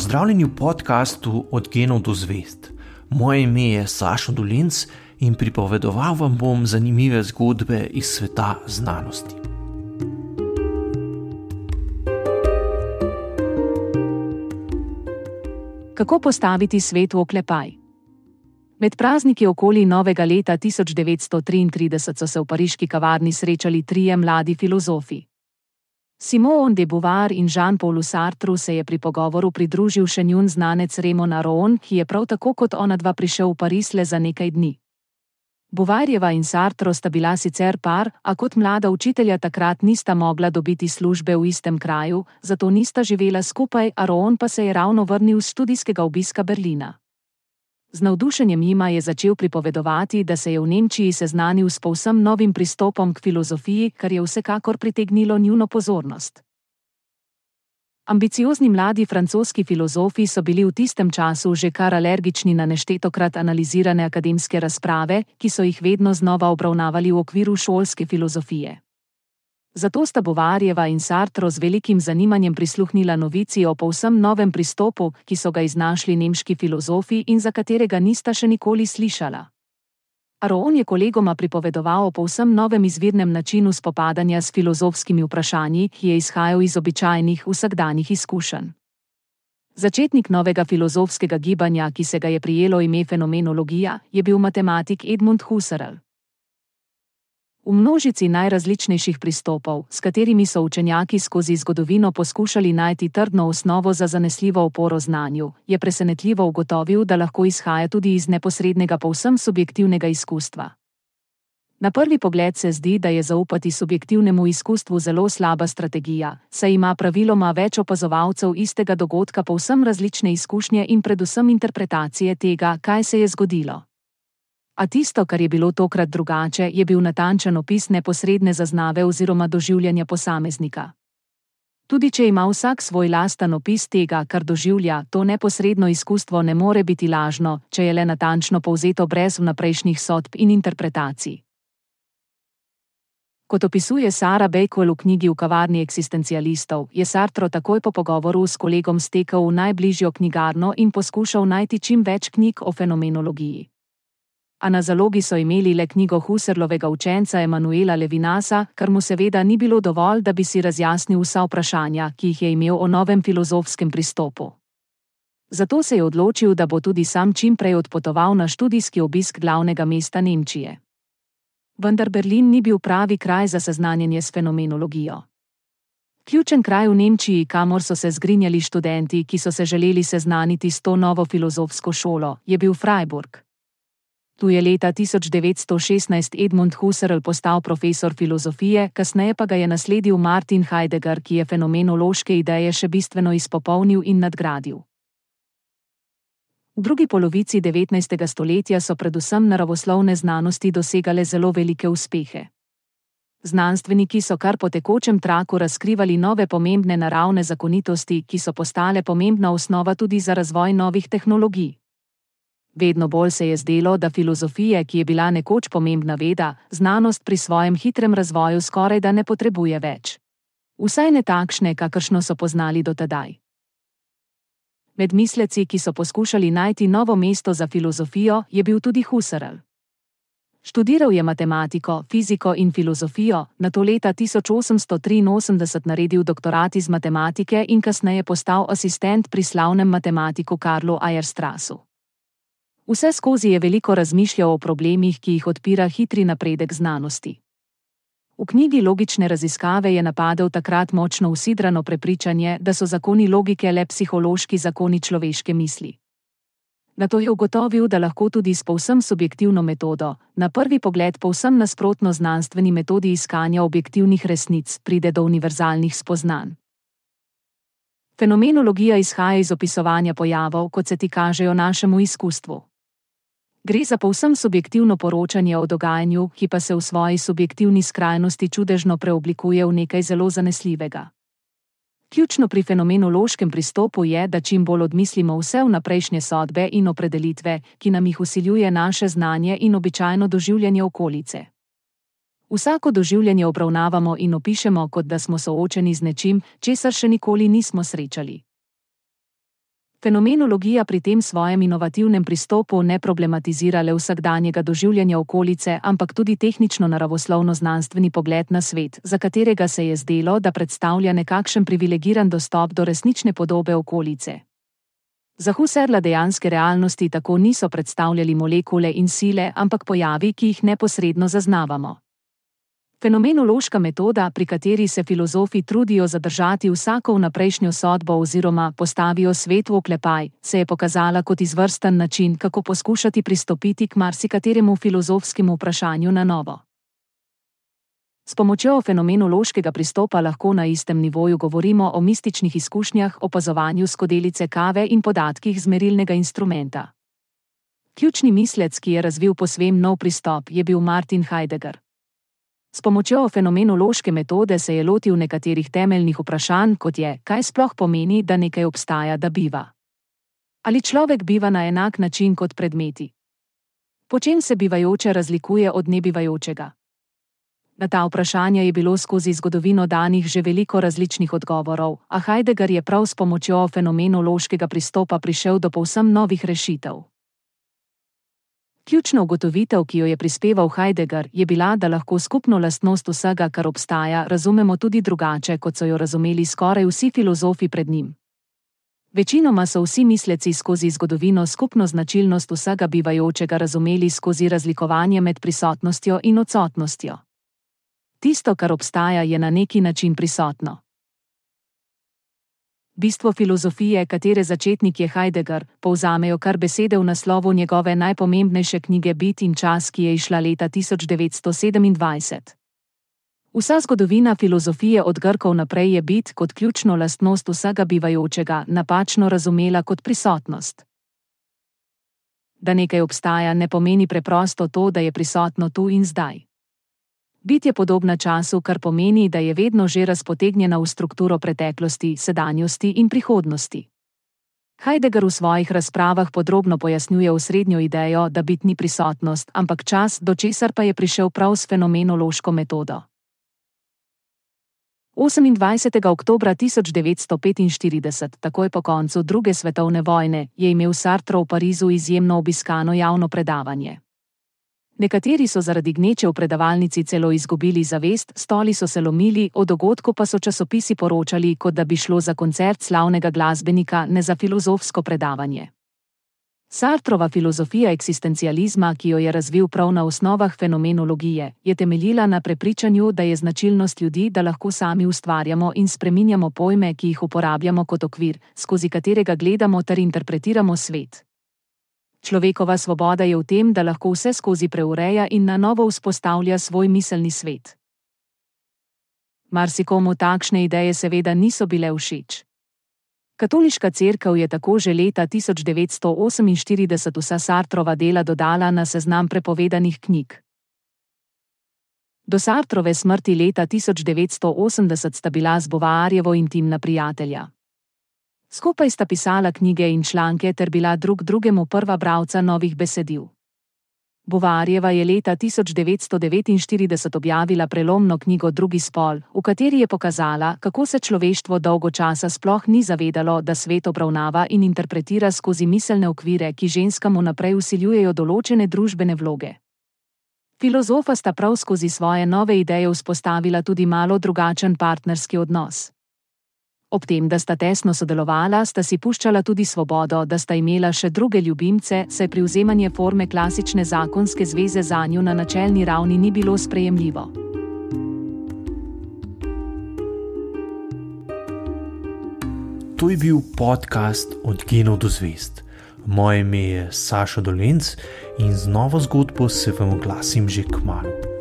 Pozdravljeni v podkastu Od genov do zvest. Moje ime je Sašo Dolinc in pripovedoval vam bom zanimive zgodbe iz sveta znanosti. Kako postaviti svet v oklepaj? Med prazniki okoli novega leta 1933 so se v pariški kavarni srečali trije mladi filozofi. Simon de Beauvoir in Jean-Paul Sartre se je pri pogovoru pridružil še njun znanec Raymond Aron, ki je prav tako kot ona dva prišel v Pariz le za nekaj dni. Beauvoirjeva in Sartre sta bila sicer par, a kot mlada učitelja takrat nista mogla dobiti službe v istem kraju, zato nista živela skupaj, Aron pa se je ravno vrnil z študijskega obiska Berlina. Z navdušenjem jima je začel pripovedovati, da se je v Nemčiji seznanil s povsem novim pristopom k filozofiji, kar je vsekakor pritegnilo njuno pozornost. Ambiciozni mladi francoski filozofi so bili v tistem času že kar alergični na neštetokrat analizirane akademske razprave, ki so jih vedno znova obravnavali v okviru šolske filozofije. Zato sta Bovarjeva in Sartre z velikim zanimanjem prisluhnila novici o povsem novem pristopu, ki so ga iznašli nemški filozofi in za katerega nista še nikoli slišala. Aron je kolegoma pripovedoval o povsem novem izvirnem načinu spopadanja s filozofskimi vprašanji, ki je izhajal iz običajnih vsakdanjih izkušenj. Začetnik novega filozofskega gibanja, ki se ga je prijelo ime fenomenologija, je bil matematik Edmund Husserl. V množici najrazličnejših pristopov, s katerimi so učenjaki skozi zgodovino poskušali najti trdno osnovo za zanesljivo oporo znanju, je presenetljivo ugotovil, da lahko izhaja tudi iz neposrednega, povsem subjektivnega izkustva. Na prvi pogled se zdi, da je zaupati subjektivnemu izkustvu zelo slaba strategija, saj ima praviloma več opazovalcev istega dogodka povsem različne izkušnje in predvsem interpretacije tega, kaj se je zgodilo. A tisto, kar je bilo tokrat drugače, je bil natančen opis neposredne zaznave oziroma doživljanja posameznika. Tudi če ima vsak svoj lasten opis tega, kar doživlja, to neposredno izkustvo ne more biti lažno, če je le natančno povzeto brez vnaprejšnjih sodb in interpretacij. Kot opisuje Sara Bakewell v knjigi V kavarni eksistencialistov, je Sartre takoj po pogovoru s kolegom stekel v najbližjo knjigarno in poskušal najti čim več knjig o fenomenologiji a na zalogi so imeli le knjigo Husserlovega učenca Emanuela Levinasa, kar mu seveda ni bilo dovolj, da bi si razjasnil vsa vprašanja, ki jih je imel o novem filozofskem pristopu. Zato se je odločil, da bo tudi sam čim prej odpotoval na študijski obisk glavnega mesta Nemčije. Vendar Berlin ni bil pravi kraj za seznanjenje s fenomenologijo. Ključen kraj v Nemčiji, kamor so se zgrinjali študenti, ki so se želeli seznaniti s to novo filozofsko šolo, je bil Freiburg. Tu je leta 1916 Edmund Husserl postal profesor filozofije, kasneje pa ga je nasledil Martin Heidegger, ki je fenomenološke ideje še bistveno izpopolnil in nadgradil. V drugi polovici 19. stoletja so predvsem naravoslovne znanosti dosegale zelo velike uspehe. Znanstveniki so kar po tekočem traku razkrivali nove pomembne naravne zakonitosti, ki so postale pomembna osnova tudi za razvoj novih tehnologij. Vedno bolj se je zdelo, da filozofije, ki je bila nekoč pomembna veda, znanost pri svojem hitrem razvoju skoraj da ne potrebuje več. Vsaj ne takšne, kakršno so poznali dotedaj. Med misleci, ki so poskušali najti novo mesto za filozofijo, je bil tudi Husserl. Študiral je matematiko, fiziko in filozofijo, na to leta 1883 naredil doktorat iz matematike in kasneje postal asistent pri slavnem matematiku Karlu Eierstrassu. Vse skozi je veliko razmišljal o problemih, ki jih odpira hitri napredek znanosti. V knjigi Logične raziskave je napadel takrat močno usidrano prepričanje, da so zakoni logike le psihološki zakoni človeške misli. Na to je ugotovil, da lahko tudi s povsem subjektivno metodo, na prvi pogled povsem nasprotno znanstveni metodi iskanja objektivnih resnic, pride do univerzalnih spoznanj. Fenomenologija izhaja iz opisovanja pojavov, kot se ti kažejo našemu izkustvu. Gre za povsem subjektivno poročanje o dogajanju, ki pa se v svoji subjektivni skrajnosti čudežno preoblikuje v nekaj zelo zanesljivega. Ključno pri fenomenološkem pristopu je, da čim bolj odmislimo vse vnaprejšnje sodbe in opredelitve, ki nam jih usiljuje naše znanje in običajno doživljanje okolice. Vsako doživljanje obravnavamo in opišemo, kot da smo soočeni z nečim, česar še nikoli nismo srečali. Fenomenologija pri tem svojem inovativnem pristopu ne problematizira le vsakdanjega doživljanja okolice, ampak tudi tehnično naravoslovno znanstveni pogled na svet, za katerega se je zdelo, da predstavlja nekakšen privilegiran dostop do resnične podobe okolice. Za Husserla dejanske realnosti tako niso predstavljali molekule in sile, ampak pojavi, ki jih neposredno zaznavamo. Fenomenološka metoda, pri kateri se filozofi trudijo zadržati vsako vnaprejšnjo sodbo oziroma postavijo svet v oklepaj, se je pokazala kot izvrsten način, kako poskušati pristopiti k marsikateremu filozofskemu vprašanju na novo. S pomočjo fenomenološkega pristopa lahko na istem nivoju govorimo o mističnih izkušnjah, opazovanju skodelice kave in podatkih z merilnega instrumenta. Ključni mislec, ki je razvil posvem nov pristop, je bil Martin Heidegger. S pomočjo fenomenološke metode se je lotil nekaterih temeljnih vprašanj, kot je, kaj sploh pomeni, da nekaj obstaja, da biva. Ali človek biva na enak način kot predmeti? Po čem se bivajoče razlikuje od nebivajočega? Na ta vprašanja je bilo skozi zgodovino danih že veliko različnih odgovorov, a Heidegger je prav s pomočjo fenomenološkega pristopa prišel do povsem novih rešitev. Ključna ugotovitev, ki jo je prispeval Heidegger, je bila, da lahko skupno lastnost vsega, kar obstaja, razumemo tudi drugače, kot so jo razumeli skoraj vsi filozofi pred njim. Večinoma so vsi misleci skozi zgodovino skupno značilnost vsega bivajočega razumeli skozi razlikovanje med prisotnostjo in odsotnostjo. Tisto, kar obstaja, je na neki način prisotno. Bistvo filozofije, katere začetnik je Heidegger, povzamejo kar besede v naslovu njegove najpomembnejše knjige Bit in čas, ki je išla leta 1927. Vsa zgodovina filozofije od Grkov naprej je bit kot ključno lastnost vsega bivajočega napačno razumela kot prisotnost. Da nekaj obstaja, ne pomeni preprosto to, da je prisotno tu in zdaj. Bit je podobna času, kar pomeni, da je vedno že razpotegnjena v strukturo preteklosti, sedanjosti in prihodnosti. Heidegger v svojih razpravah podrobno pojasnjuje osrednjo idejo, da bit ni prisotnost, ampak čas, do česar pa je prišel prav s fenomenološko metodo. 28. oktober 1945, takoj po koncu druge svetovne vojne, je imel Sartre v Parizu izjemno obiskano javno predavanje. Nekateri so zaradi gneče v predavalnici celo izgubili zavest, stoli so se lomili, o dogodku pa so časopisi poročali, kot da bi šlo za koncert slavnega glasbenika, ne za filozofsko predavanje. Sartrova filozofija eksistencializma, ki jo je razvil prav na osnovah fenomenologije, je temeljila na prepričanju, da je značilnost ljudi, da lahko sami ustvarjamo in spreminjamo pojme, ki jih uporabljamo kot okvir, skozi katerega gledamo ter interpretiramo svet. Človekova svoboda je v tem, da lahko vse skozi preureja in na novo vzpostavlja svoj miselni svet. Marsikomu takšne ideje seveda niso bile všeč. Katoliška cerkev je tako že leta 1948 vsa Sartrova dela dodala na seznam prepovedanih knjig. Do Sartrove smrti leta 1980 sta bila z Bovarjevo intimna prijatelja. Skupaj sta pisala knjige in članke ter bila drug drugemu prva bralca novih besedil. Bovarjeva je leta 1949 objavila prelomno knjigo Drugi spol, v kateri je pokazala, kako se človeštvo dolgo časa sploh ni zavedalo, da svet obravnava in interpretira skozi miselne okvire, ki ženskam vnaprej usiljujejo določene družbene vloge. Filozofa sta prav skozi svoje nove ideje vzpostavila tudi malo drugačen partnerski odnos. Ob tem, da sta tesno sodelovala, sta si puščala tudi svobodo, da sta imela še druge ljubimce, saj privzemanje forme klasične zakonske zveze za njo na načelni ravni ni bilo sprejemljivo. To je bil podcast Od genov do zvest. Moje ime je Saša Dolence in z novo zgodbo se vam oglasim že k malu.